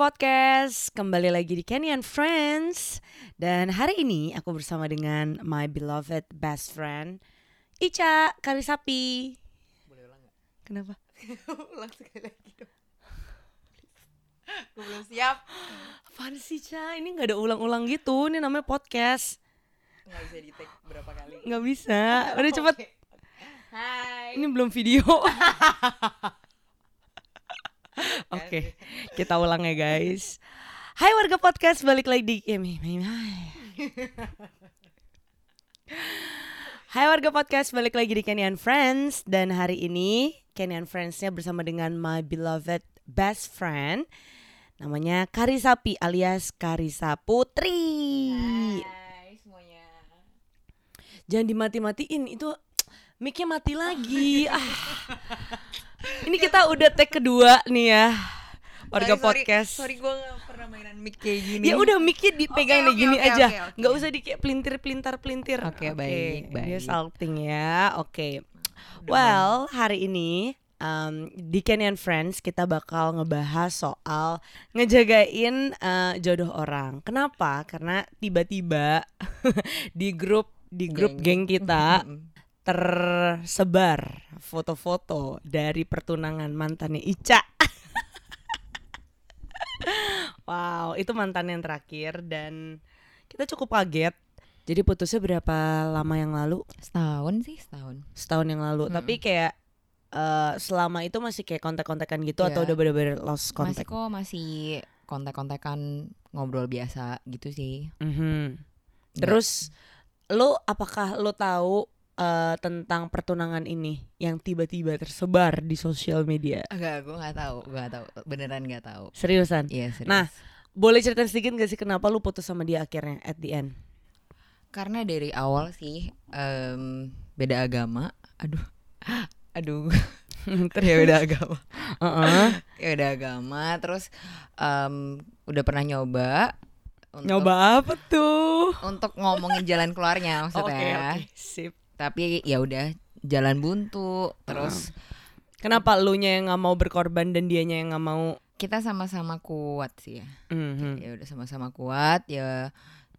Podcast, kembali lagi di Kenny and Friends. Dan hari ini aku bersama dengan my beloved best friend Ica Karisapi. Boleh ulang gak? Kenapa? ulang sekali lagi dong. Gue belum siap. Apaan sih Ica? Ini gak ada ulang-ulang gitu, ini namanya podcast. Gak bisa di take berapa kali? Gak bisa, udah cepet. Hai. Ini belum video Oke, kita ulang ya guys. Hai warga podcast, balik lagi di Hai warga podcast, balik lagi di Kenny and Friends. Dan hari ini Kenny and Friends-nya bersama dengan my beloved best friend. Namanya Karisapi alias Karisa Putri. Hai semuanya. Jangan dimati-matiin, itu mic-nya mati lagi. Ah. Ini kita udah take kedua nih ya Warga Sorry, sorry. podcast Sorry gue gak pernah mainan mic kayak gini Ya udah mic-nya dipegang Oke, nih oke, gini oke, aja oke, oke. nggak usah di kayak pelintir-pelintar-pelintir Oke, baik, Dia baik. salting ya Oke Well, hari ini um, di Kenny and Friends kita bakal ngebahas soal ngejagain uh, jodoh orang. Kenapa? Karena tiba-tiba di grup di grup geng, Geng. kita tersebar foto-foto dari pertunangan mantannya Ica. wow, itu mantan yang terakhir dan kita cukup kaget. Jadi putusnya berapa lama yang lalu? Setahun sih setahun setahun yang lalu Mm. tapi kayak eh, selama itu masih kayak kontak-kontakan gitu atau Iya. udah bener-bener lost Masih contact kok masih kontak-kontakan ngobrol biasa gitu sih Mhm. terus lo apakah lo tahu eh, tentang pertunangan ini yang tiba-tiba tersebar di sosial media? Enggak, gue gak tahu, gue gak tahu, beneran gak tahu. seriusan? Iya serius. Nah. boleh cerita sedikit gak sih kenapa lo putus sama dia akhirnya at the end? Karena dari awal sih em, beda agama, aduh, aduh, ya beda agama, Heeh. ya beda agama, terus em, udah pernah nyoba, untuk, nyoba apa tuh? untuk ngomongin jalan keluarnya oke maksudnya, oke sip tapi ya udah jalan buntu, terus kenapa lu nya yang nggak mau berkorban dan dianya yang nggak mau kita sama-sama kuat sih ya, Mhm. ya udah sama-sama kuat ya,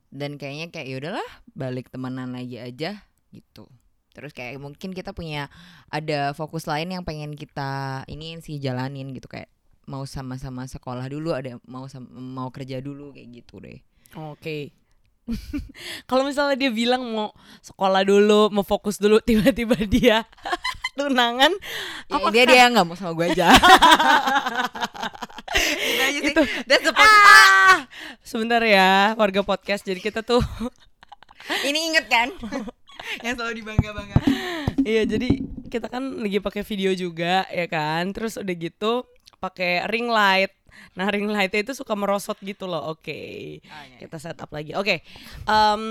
dan kayaknya kayak ya udahlah balik temenan lagi aja gitu. Terus kayak mungkin kita punya ada fokus lain yang pengen kita ini sih jalanin gitu kayak mau sama-sama sekolah dulu ada mau sam- mau kerja dulu kayak gitu deh. Oke. Kalau misalnya dia bilang mau sekolah dulu, mau fokus dulu, tiba-tiba dia tunangan, Ya, Apakah- dia dia nggak mau sama gue aja. Itu. That's the point. ah, sebentar ya warga podcast. Jadi kita tuh, Ini inget kan? yang selalu dibangga-bangga. iya jadi kita kan lagi pakai video juga ya kan. Terus udah gitu pakai ring light. Nah ring lightnya itu suka merosot gitu loh. Oke. kita set up lagi. Oke, em,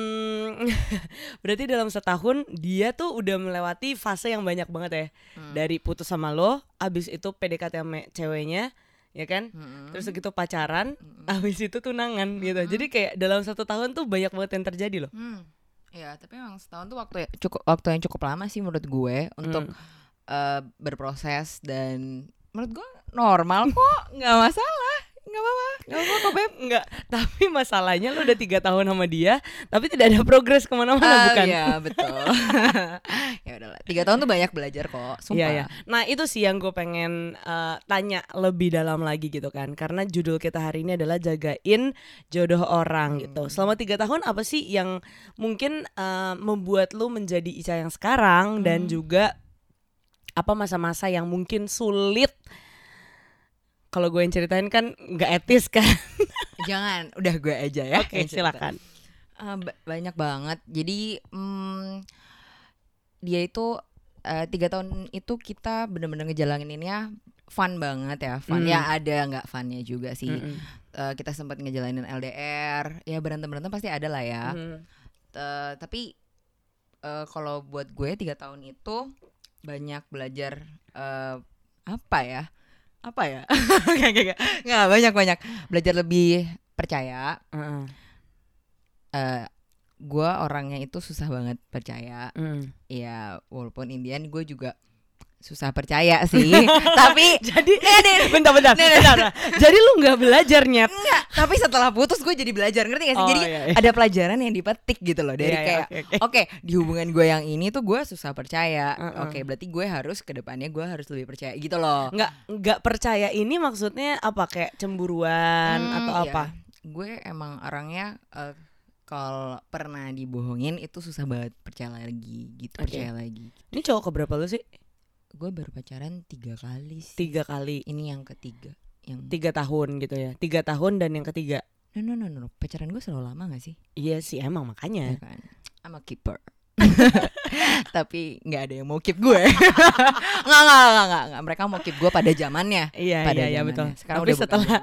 berarti dalam setahun dia tuh udah melewati fase yang banyak banget ya. Hmm. Dari putus sama lo, abis itu PDKT sama ceweknya, ya kan? Mm-mm. Terus gitu pacaran, Mm-mm. abis itu tunangan gitu. Jadi kayak dalam satu tahun tuh banyak banget yang terjadi loh. Hmm. Ya, tapi memang setahun tuh waktu ya- cukup waktu yang cukup lama sih menurut gue untuk Hmm. eh, berproses dan menurut gue normal kok, nggak masalah, nggak apa-apa. Gak apa kok Beb Enggak Tapi masalahnya lo udah tiga tahun sama dia Tapi tidak ada progres ke mana-mana Ah, bukan Iya betul. ya udahlah, tiga tahun tuh banyak belajar kok, sumpah. Iya ya. Nah itu sih yang gue pengen eh, tanya lebih dalam lagi gitu kan, karena judul kita hari ini adalah jagain jodoh orang Hmm. gitu. Selama tiga tahun apa sih yang mungkin eh, membuat lu menjadi Ica yang sekarang dan Hmm. juga apa masa-masa yang mungkin sulit? Kalau gue yang ceritain kan nggak etis kan? Jangan, udah gue aja ya. Oke cerita. silakan. Ba- banyak banget. Jadi mm, dia itu eh, tiga tahun itu kita bener-bener ngejalaninnya fun banget ya. Fun Hmm. ya ada nggak funnya juga sih. Mm-mm. Eh, kita sempat ngejalanin LDR. Ya berantem berantem pasti ada lah ya. Mhm. Eh, tapi eh, kalau buat gue tiga tahun itu banyak belajar eh, apa ya? Apa ya? Nggak, nggak, nggak. Nggak, banyak banyak belajar lebih percaya. Heeh. eh gue orangnya itu susah banget percaya Mm. ya walaupun Indian gue juga susah percaya sih. tapi Jadi bentar bentar. bentar. Jadi lu nggak belajar nyet. enggak, tapi setelah putus gue jadi belajar ngerti gak sih? Oh, jadi iya, iya. ada pelajaran yang dipetik gitu loh dari Iya, iya, kayak oke, oke oke. di hubungan gue yang ini tuh gue susah percaya. Uh-uh. Oke, berarti gue harus ke depannya gue harus lebih percaya gitu loh. Nggak nggak percaya ini maksudnya apa kayak cemburuan Hmm, atau iya. apa? Gue emang orangnya eh, kalau pernah dibohongin itu susah banget percaya lagi gitu, Oke. percaya lagi. Ini cowok keberapa lu sih? Gue baru pacaran tiga kali sih. Tiga kali. Ini yang ketiga. Yang Tiga tahun gitu ya. Tiga tahun dan yang ketiga. no no no no, pacaran gue selalu lama gak sih? Iya sih emang Ya makanya. kan? I'm a keeper. Tapi nggak ada yang mau keep gue. nggak, nggak, nggak, nggak, nggak. Mereka mau keep gue pada zamannya. Iya Pada iya iya betul. Sekarang Tapi udah setelah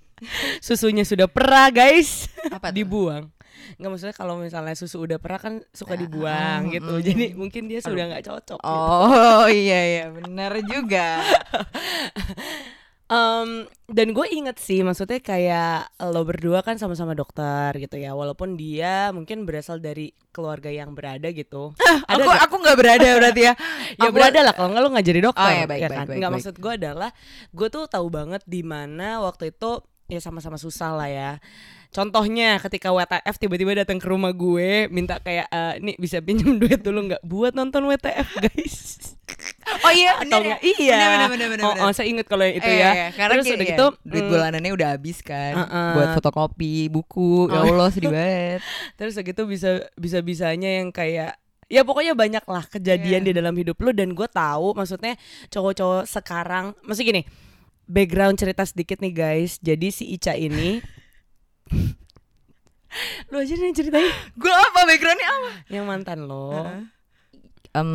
susunya sudah perah guys, Apa tuh? dibuang. Nggak maksudnya kalau misalnya susu udah perah kan suka Ah, dibuang ah, gitu. mm. Jadi mungkin dia sudah nggak cocok. gitu. Oh iya iya benar juga. Em, dan gue inget sih maksudnya kayak lo berdua kan sama-sama dokter gitu ya walaupun dia mungkin berasal dari keluarga yang berada gitu ada aku nggak? aku nggak berada berarti ya. ya aku- berada lah kalau nggak lo nggak jadi dokter Oh, ya, baik, ya baik, kan baik, nggak baik. maksud gue adalah gue tuh tahu banget di mana waktu itu ya sama-sama susah lah ya contohnya ketika WTF tiba-tiba datang ke rumah gue minta kayak eh, nih bisa pinjam duit dulu nggak buat nonton WTF guys Oh iya atau benar ya. iya benar, benar, benar, oh, benar. oh, saya inget kalau yang itu Eh, ya iya, karena terus kayak- udah iya, gitu duit mm, bulanannya udah habis kan Uh-uh. buat fotokopi buku. Ya Oh. Allah sedih banget. terus gitu bisa bisa bisanya yang kayak ya pokoknya banyak lah kejadian Iya. di dalam hidup lu dan gue tahu maksudnya cowok-cowok sekarang maksud gini background cerita sedikit nih guys. Jadi si Ica ini lu aja nih ceritain. Gue apa? Backgroundnya apa? yang mantan lo. Em,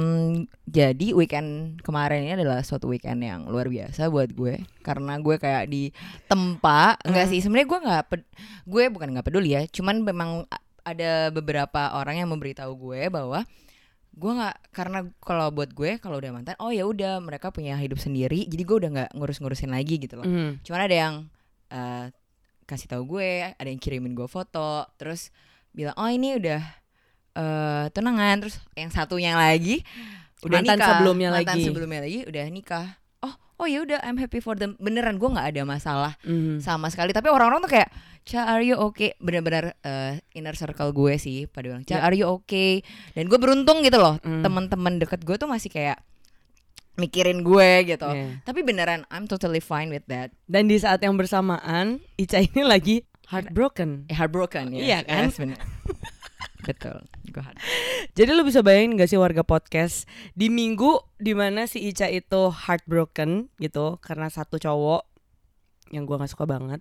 jadi weekend kemarin ini adalah suatu weekend yang luar biasa buat gue. Karena gue kayak di tempat enggak Hmm. sih sebenarnya gue nggak ped- gue bukan nggak peduli ya. Cuman memang ada beberapa orang yang memberitahu gue bahwa gue nggak karena kalau buat gue kalau udah mantan oh ya udah mereka punya hidup sendiri jadi gue udah nggak ngurus-ngurusin lagi gitu loh Mhm. cuman ada yang eh, kasih tahu gue ada yang kirimin gue foto terus bilang oh ini udah eh tunangan terus yang satunya lagi udah Mantan nikah sebelumnya mantan lagi. sebelumnya lagi udah nikah oh oh ya udah I'm happy for them beneran gue nggak ada masalah Mhm. sama sekali tapi orang-orang tuh kayak Ca are you okay bener-bener eh, inner circle gue sih pada bilang Ca Ya. are you okay dan gue beruntung gitu loh Mm. teman-teman deket gue tuh masih kayak mikirin gue gitu Iya. tapi beneran I'm totally fine with that dan di saat yang bersamaan Ica ini lagi heartbroken Eh, heartbroken ya Iya kan? Yes, bener. betul gue Jadi lu bisa bayangin gak sih warga podcast di minggu di mana si Ica itu heartbroken gitu karena satu cowok yang gua nggak suka banget.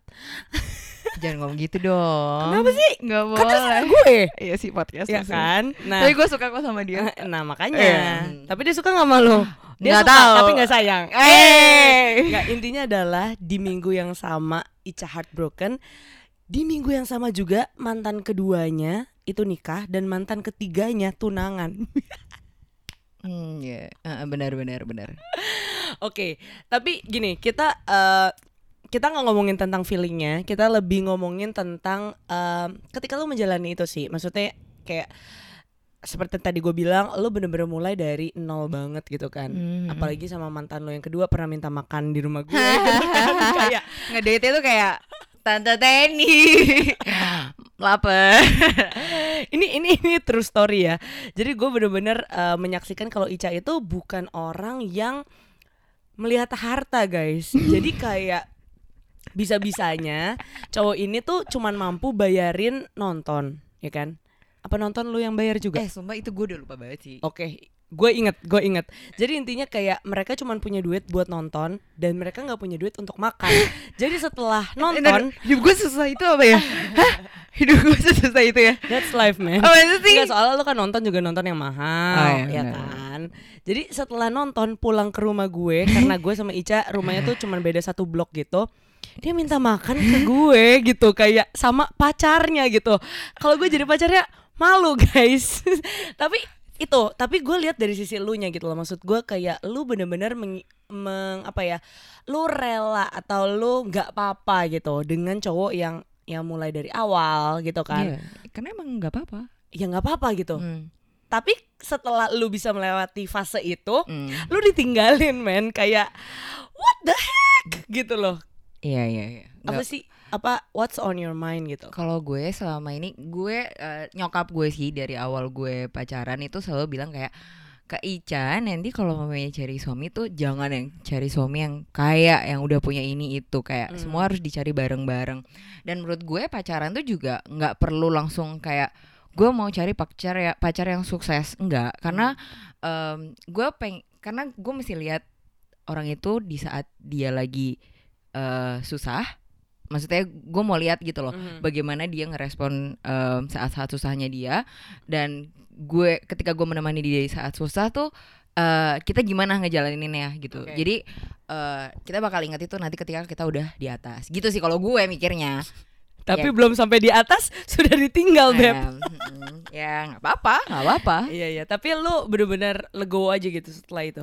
jangan ngomong gitu dong Kenapa sih? nggak Kan dia sama gue, iya sih podcast ya kan? Nah, tapi gue suka kok sama dia nah makanya. Iya. Tapi dia suka nggak sama lu? Dia Nggak suka tahu. tapi nggak sayang. Eh. Nggak intinya adalah di minggu yang sama Ica heartbroken. Di minggu yang sama juga mantan keduanya itu nikah dan mantan ketiganya tunangan. hmm ya Eh, benar benar benar Oke, tapi gini kita eh, kita nggak ngomongin tentang feelingnya, kita lebih ngomongin tentang em, ketika lu menjalani itu sih, maksudnya kayak seperti tadi gue bilang, lu bener-bener mulai dari nol banget gitu kan. Mhm. Apalagi sama mantan lo yang kedua pernah minta makan di rumah gue gitu kan. kayak ngedate tuh kayak tante Teni lapar ini ini ini true story ya. Jadi gue bener-bener eh, menyaksikan kalau Ica itu bukan orang yang melihat harta guys. Jadi kayak bisa-bisanya cowok ini tuh cuman mampu bayarin nonton, ya kan? Apa nonton lu yang bayar juga? eh sumpah itu gue udah lupa banget sih Oke, gue inget, gue inget. Jadi intinya kayak mereka cuman punya duit buat nonton dan mereka nggak punya duit untuk makan. Jadi setelah nonton, hidup gue susah itu apa ya Hah? hidup gue susah itu ya that's life man. itu sih soalnya lu kan nonton juga nonton yang mahal, Oh, iya, ya benar. kan. Jadi setelah nonton pulang ke rumah gue karena gue sama Ica rumahnya tuh cuman beda satu blok gitu. Dia minta makan ke gue gitu kayak sama pacarnya gitu. Kalau gue jadi pacarnya malu guys. tapi itu, tapi gue lihat dari sisi lu nya gitu loh. Maksud gue kayak lu bener-bener meng, meng- apa ya? Lu rela atau lu nggak apa-apa gitu dengan cowok yang yang mulai dari awal gitu kan. Iya, karena emang nggak apa-apa Ya nggak apa-apa gitu Hmm. tapi setelah lu bisa melewati fase itu Hmm. lu ditinggalin men kayak what the heck gitu loh Iya iya iya. apa sih? Apa what's on your mind gitu? Kalau gue selama ini gue eh, nyokap gue sih dari awal gue pacaran itu selalu bilang kayak Kak Ica nanti kalau mamanya cari suami tuh jangan yang cari suami yang kaya yang udah punya ini itu. Kayak Hmm. semua harus dicari bareng-bareng. Dan menurut gue pacaran tuh juga nggak perlu langsung kayak gue mau cari pacar ya pacar yang sukses. Enggak karena em, gue peng karena gue mesti lihat orang itu di saat dia lagi eh, susah. Maksudnya gue mau lihat gitu loh Mhm. bagaimana dia ngerespon em, saat-saat susahnya dia. Dan gue ketika gue menemani dia di saat susah tuh eh, kita gimana ngejalaninnya gitu. Oke. jadi eh, kita bakal ingat itu nanti ketika kita udah di atas. Gitu sih kalau gue mikirnya. Tapi Ya. belum sampai di atas sudah ditinggal beb. Em, mm, ya nggak apa-apa nggak apa-apa. Iya iya. Tapi lu bener-bener legowo aja gitu setelah itu?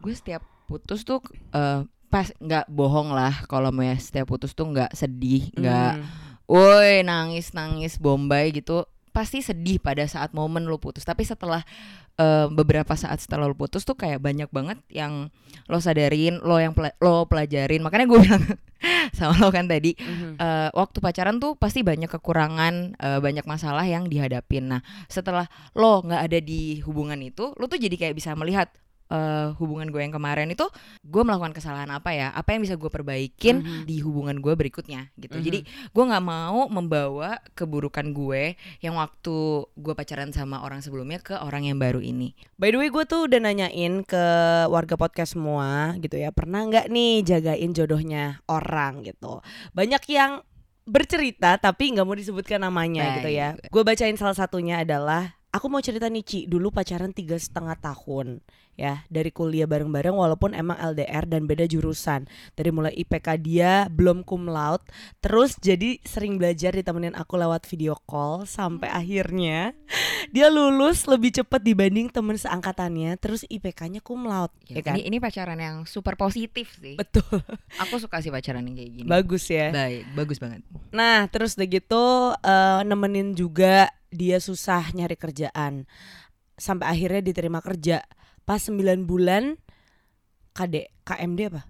Gue setiap putus tuh eh, pas nggak bohong lah kalau mau ya setiap putus tuh nggak sedih nggak Hmm. woi nangis nangis bombay gitu pasti sedih pada saat momen lu putus tapi setelah eh, beberapa saat setelah lu putus tuh kayak banyak banget yang lo sadarin lo yang pela- lo pelajarin makanya gue bilang sama lo kan tadi Mhm. eh, waktu pacaran tuh pasti banyak kekurangan eh, banyak masalah yang dihadapin nah setelah lo nggak ada di hubungan itu lo tuh jadi kayak bisa melihat eh, hubungan gue yang kemarin itu gue melakukan kesalahan apa ya apa yang bisa gue perbaikin Mhm. di hubungan gue berikutnya gitu Mhm. jadi gue nggak mau membawa keburukan gue yang waktu gue pacaran sama orang sebelumnya ke orang yang baru ini By the way gue tuh udah nanyain ke warga podcast semua gitu ya Pernah nggak nih jagain jodohnya orang gitu Banyak yang bercerita tapi nggak mau disebutkan namanya gitu ya. Gue bacain salah satunya adalah Aku mau cerita nih Ci, dulu pacaran tiga setengah tahun ya. Dari kuliah bareng-bareng walaupun emang LDR dan beda jurusan. Dari mulai IPK dia belum cum laude. Terus jadi sering belajar ditemenin aku lewat video call sampai akhirnya dia lulus lebih cepat dibanding temen seangkatannya terus IPK-nya cum laude ya, kan ini ini pacaran yang super positif sih. Betul. Aku suka sih pacaran yang kayak gini. Bagus ya? Baik bagus banget. Nah terus udah gitu eh, nemenin juga dia susah nyari kerjaan. Sampai akhirnya diterima kerja. Pas 9 bulan KD KMD apa?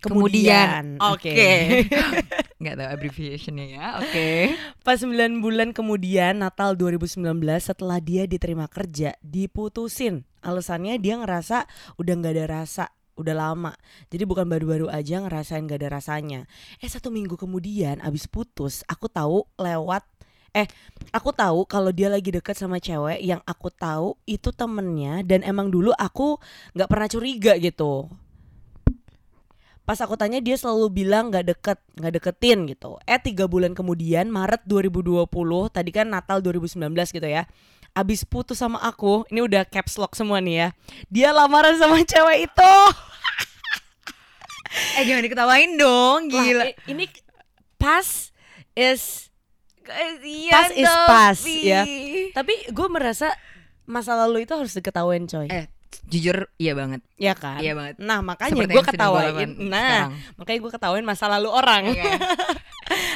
Kemudian. oke. Nggak tahu abbreviationnya ya. Oke. Pas 9 bulan kemudian Natal 2019 setelah dia diterima kerja diputusin. Alasannya dia ngerasa udah nggak ada rasa udah lama. Jadi bukan baru-baru aja ngerasain gak ada rasanya. Eh satu minggu kemudian abis putus aku tahu lewat eh aku tahu kalau dia lagi deket sama cewek yang aku tahu itu temennya dan emang dulu aku nggak pernah curiga gitu. Pas aku tanya dia selalu bilang nggak deket nggak deketin gitu. Eh tiga bulan kemudian Maret 2020 tadi kan Natal 2019 gitu ya abis putus sama aku ini udah caps lock semua nih ya dia lamaran sama cewek itu. Eh jangan diketawain dong gila. i- ini pas is Kasian Pas is pas, tapi. ya. tapi gue merasa masa lalu itu harus diketawain coy eh jujur iya banget ya kan iya banget nah makanya gue ketawain nah sekarang. makanya gue ketawain masa lalu orang Oke.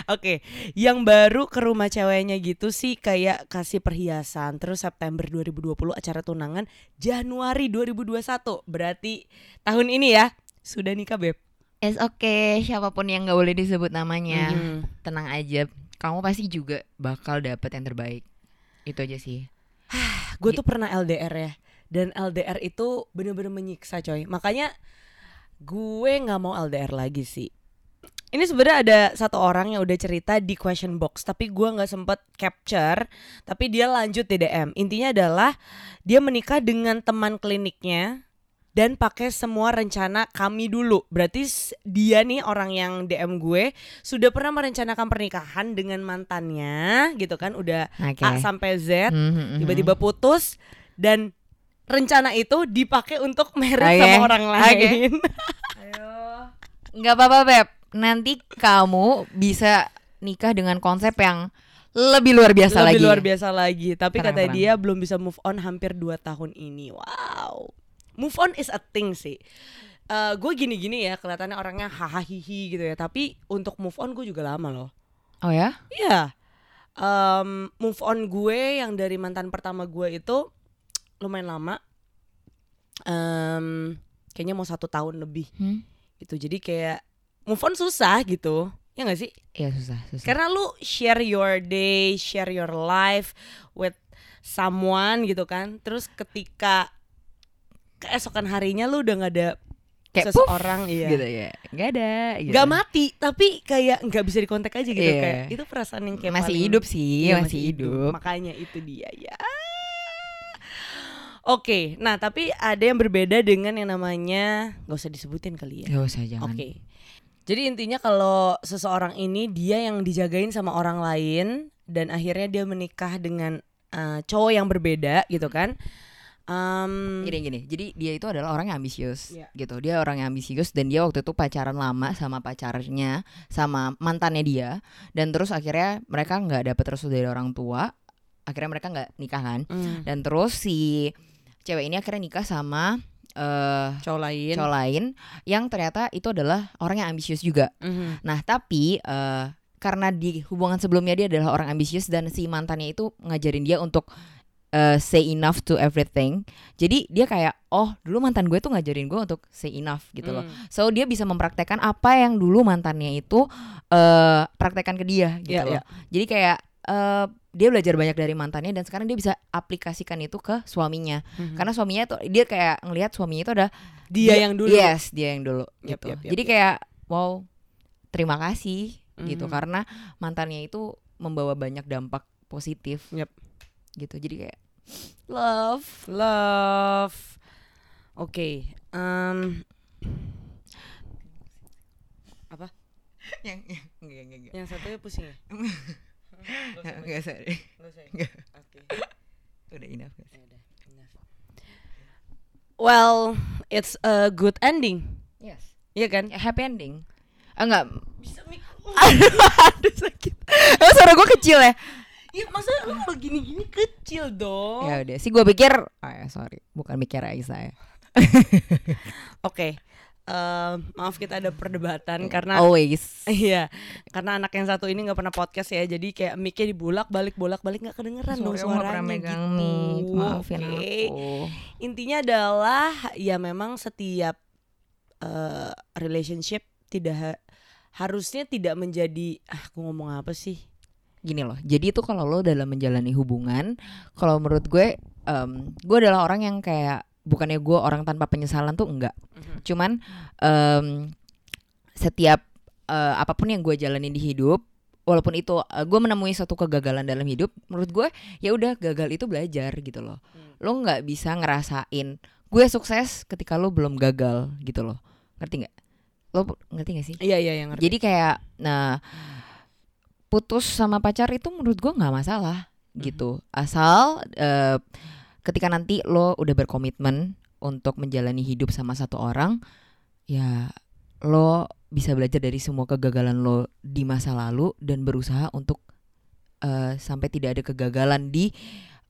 Oke, yang baru ke rumah ceweknya gitu sih kayak kasih perhiasan. Terus September 2020 acara tunangan, Januari 2021. Berarti tahun ini ya sudah nikah, Beb. It's okay, siapa pun yang nggak boleh disebut namanya, Mhm. tenang aja. Kamu pasti juga bakal dapet yang terbaik. Itu aja sih. Gue tuh pernah LDR ya. Dan LDR itu bener-bener menyiksa, coy. Makanya gue nggak mau LDR lagi sih. Ini sebenarnya ada satu orang yang udah cerita di question box, tapi gue nggak sempet capture. Tapi dia lanjut di DM. Intinya adalah dia menikah dengan teman kliniknya dan pakai semua rencana kami dulu. Berarti dia nih orang yang DM gue sudah pernah merencanakan pernikahan dengan mantannya, gitu kan? Udah Oke. A sampai Z Mhm, mhm. tiba-tiba putus dan rencana itu dipakai untuk merit Oke. sama orang lain. nggak apa-apa beb. Nanti kamu bisa nikah dengan konsep yang lebih luar biasa Lebih lagi. luar biasa lagi. Tapi kata dia belum bisa move on hampir 2 tahun ini. Wow. Move on is a thing sih. gue gini-gini ya kelihatannya orangnya hahaha hihi gitu ya tapi untuk move on gue juga lama loh Oh ya? Iya Em, move on gue yang dari mantan pertama gue itu lumayan lama. Em, kayaknya mau satu tahun lebih Hmm? gitu. Jadi kayak move on susah gitu. Ya gak sih? Iya susah, susah. Karena lu share your day, share your life with someone gitu kan. Terus ketika keesokan harinya lu udah gak ada Kayak puff, seseorang iya. gitu ya. Gak ada. Gitu. Gak mati tapi kayak nggak bisa dikontak aja gitu Iya. kayak itu perasaan yang kayak masih paling- hidup sih, Iya, masih hidup. Makanya itu dia ya. Oke, nah tapi ada yang berbeda dengan yang namanya nggak usah disebutin kali ya. Gak usah jangan. Oke. Jadi intinya kalau seseorang ini dia yang dijagain sama orang lain dan akhirnya dia menikah dengan eh, cowok yang berbeda gitu kan. Em, Gini gini, jadi dia itu adalah orang yang ambisius, Iya. gitu. Dia orang yang ambisius dan dia waktu itu pacaran lama sama pacarnya, sama mantannya dia, dan terus akhirnya mereka nggak dapet restu dari orang tua, akhirnya mereka nggak nikah kan, mm, dan terus si cewek ini akhirnya nikah sama eh cowok lain. cowok lain yang ternyata itu adalah orang yang ambisius juga. Mhm. Nah tapi eh karena di hubungan sebelumnya dia adalah orang ambisius dan si mantannya itu ngajarin dia untuk eh, say enough to everything. Jadi dia kayak oh dulu mantan gue tuh ngajarin gue untuk say enough gitu loh. Mm. So dia bisa mempraktekkan apa yang dulu mantannya itu eh praktekkan ke dia gitu Iya, loh. iya. Jadi kayak eh, dia belajar banyak dari mantannya dan sekarang dia bisa aplikasikan itu ke suaminya. Mhm. Karena suaminya tuh dia kayak ngelihat suaminya itu ada dia, yang dulu. Yes, dia yang dulu Yap, gitu. yap, yap, Jadi yap. kayak wow, terima kasih gitu Mhm. karena mantannya itu membawa banyak dampak positif. Yap. Gitu. Jadi kayak love. Love. Oke. em, apa? yang enggak enggak enggak. Yang satunya pusing ya? Enggak usah. Nggak usah ya? Nggak. Oke. Udah enough. guys. Ya udah, enough. Well, it's a good ending. Yes. Iya kan? Ya, happy ending. Ah, enggak. Bisa mik. aduh, aduh sakit. Oh, suara gue kecil ya. Iya, masa lu kalau gini-gini kecil dong. Ya udah sih gue pikir, oh ya sorry, bukan mikir Aisyah ya. Oke. em, maaf kita ada perdebatan karena Always. Iya, karena anak yang satu ini nggak pernah podcast ya, jadi kayak mic-nya dibulak balik bolak balik nggak kedengeran dong Sorry, nggak suaranya gitu. mic. Maafin Oke. aku. Intinya adalah ya memang setiap eh, relationship tidak ha- harusnya tidak menjadi ah aku ngomong apa sih? Gini loh jadi itu kalau lo dalam menjalani hubungan kalau menurut gue em, gue adalah orang yang kayak bukannya gue orang tanpa penyesalan tuh enggak. Cuman em, setiap eh, apa pun yang gue jalani di hidup walaupun itu eh, gue menemui suatu kegagalan dalam hidup menurut gue ya udah gagal itu belajar gitu loh. Hmm. lo nggak bisa ngerasain gue sukses ketika lo belum gagal gitu loh. Ngerti nggak? Lo ngerti gak sih? Iya iya yang ngerti. jadi kayak nah putus sama pacar itu menurut gua nggak masalah gitu. Asal eh, ketika nanti lo udah berkomitmen untuk menjalani hidup sama satu orang, ya lo bisa belajar dari semua kegagalan lo di masa lalu dan berusaha untuk eh, sampai tidak ada kegagalan di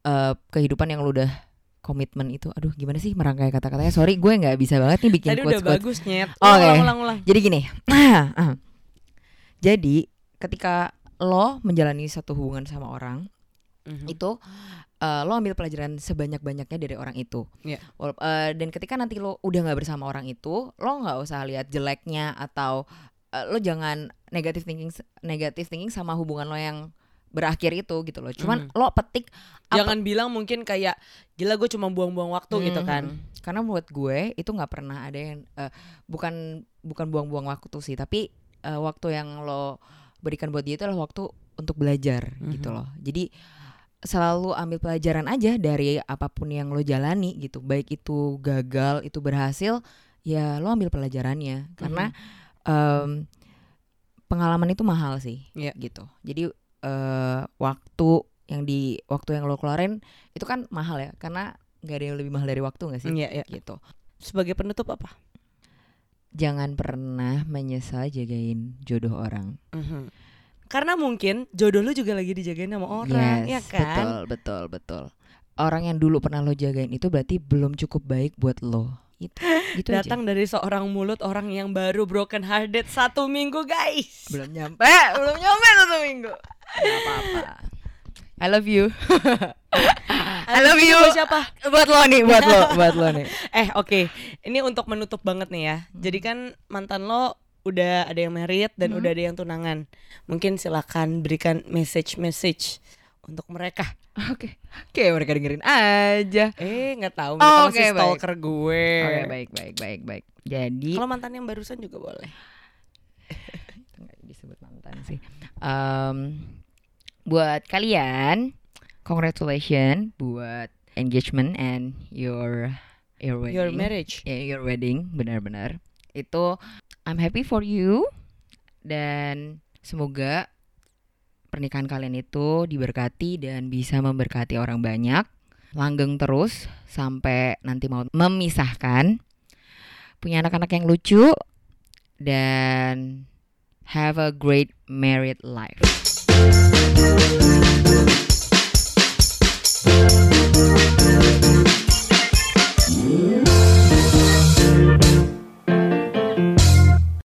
eh, kehidupan yang lo udah komitmen itu. Aduh, gimana sih merangkai kata-katanya? Sorry, gue nggak bisa banget nih bikin Tadi udah bagus nyet. Oke. Ulang ulang ulang. Jadi gini, jadi ketika lo menjalani satu hubungan sama orang Mhm. itu eh, lo ambil pelajaran sebanyak-banyaknya dari orang itu. Iya. Wala- eh, dan ketika nanti lo udah nggak bersama orang itu, lo nggak usah lihat jeleknya atau eh, lo jangan negatif thinking negatif thinking sama hubungan lo yang berakhir itu gitu loh. Cuman Mhm. lo petik apa- Jangan bilang mungkin kayak gila gue cuma buang-buang waktu gitu kan. Mhm. Karena buat gue itu nggak pernah ada yang eh, bukan bukan buang-buang waktu sih, tapi eh, waktu yang lo berikan buat dia itu adalah waktu untuk belajar gitu Mhm. loh. Jadi selalu ambil pelajaran aja dari apa pun yang lo jalani gitu. Baik itu gagal, itu berhasil, ya lo ambil pelajarannya. Karena em, pengalaman itu mahal sih, Iya. gitu. Jadi eh, waktu yang di waktu yang lo keluarin itu kan mahal ya, karena nggak ada yang lebih mahal dari waktu nggak sih? Iya, iya. Gitu. Sebagai penutup apa? Jangan pernah menyesal jagain jodoh orang. Mhm. Karena mungkin jodoh lu juga lagi dijagain sama orang, ya Yes, kan? Betul, betul, betul. Orang yang dulu pernah lo jagain itu berarti belum cukup baik buat lo. Itu, gitu aja. Datang dari seorang mulut orang yang baru broken hearted satu minggu guys. belum nyampe, belum nyampe satu minggu. Gak apa-apa. I love you. I love you. Buat siapa? buat lo nih, buat lo, buat lo nih. Eh oke, ini untuk menutup banget nih ya. Jadi kan mantan lo udah ada yang married dan udah ada yang tunangan. Mungkin silakan berikan message-message untuk mereka. Oke, oke mereka dengerin aja. Eh nggak tahu mereka Oh, masih oke, baik. stalker gue. Oke, baik, baik, baik, baik. Jadi Kalau mantan yang barusan juga boleh. disebut mantan sih. Em, buat kalian, congratulations buat engagement and your your wedding. Your marriage. Ya, your wedding, benar-benar. Itu I'm happy for you dan semoga pernikahan kalian itu diberkati dan bisa memberkati orang banyak. Langgeng terus sampai nanti mau memisahkan. Punya anak-anak yang lucu dan have a great married life. Thank you.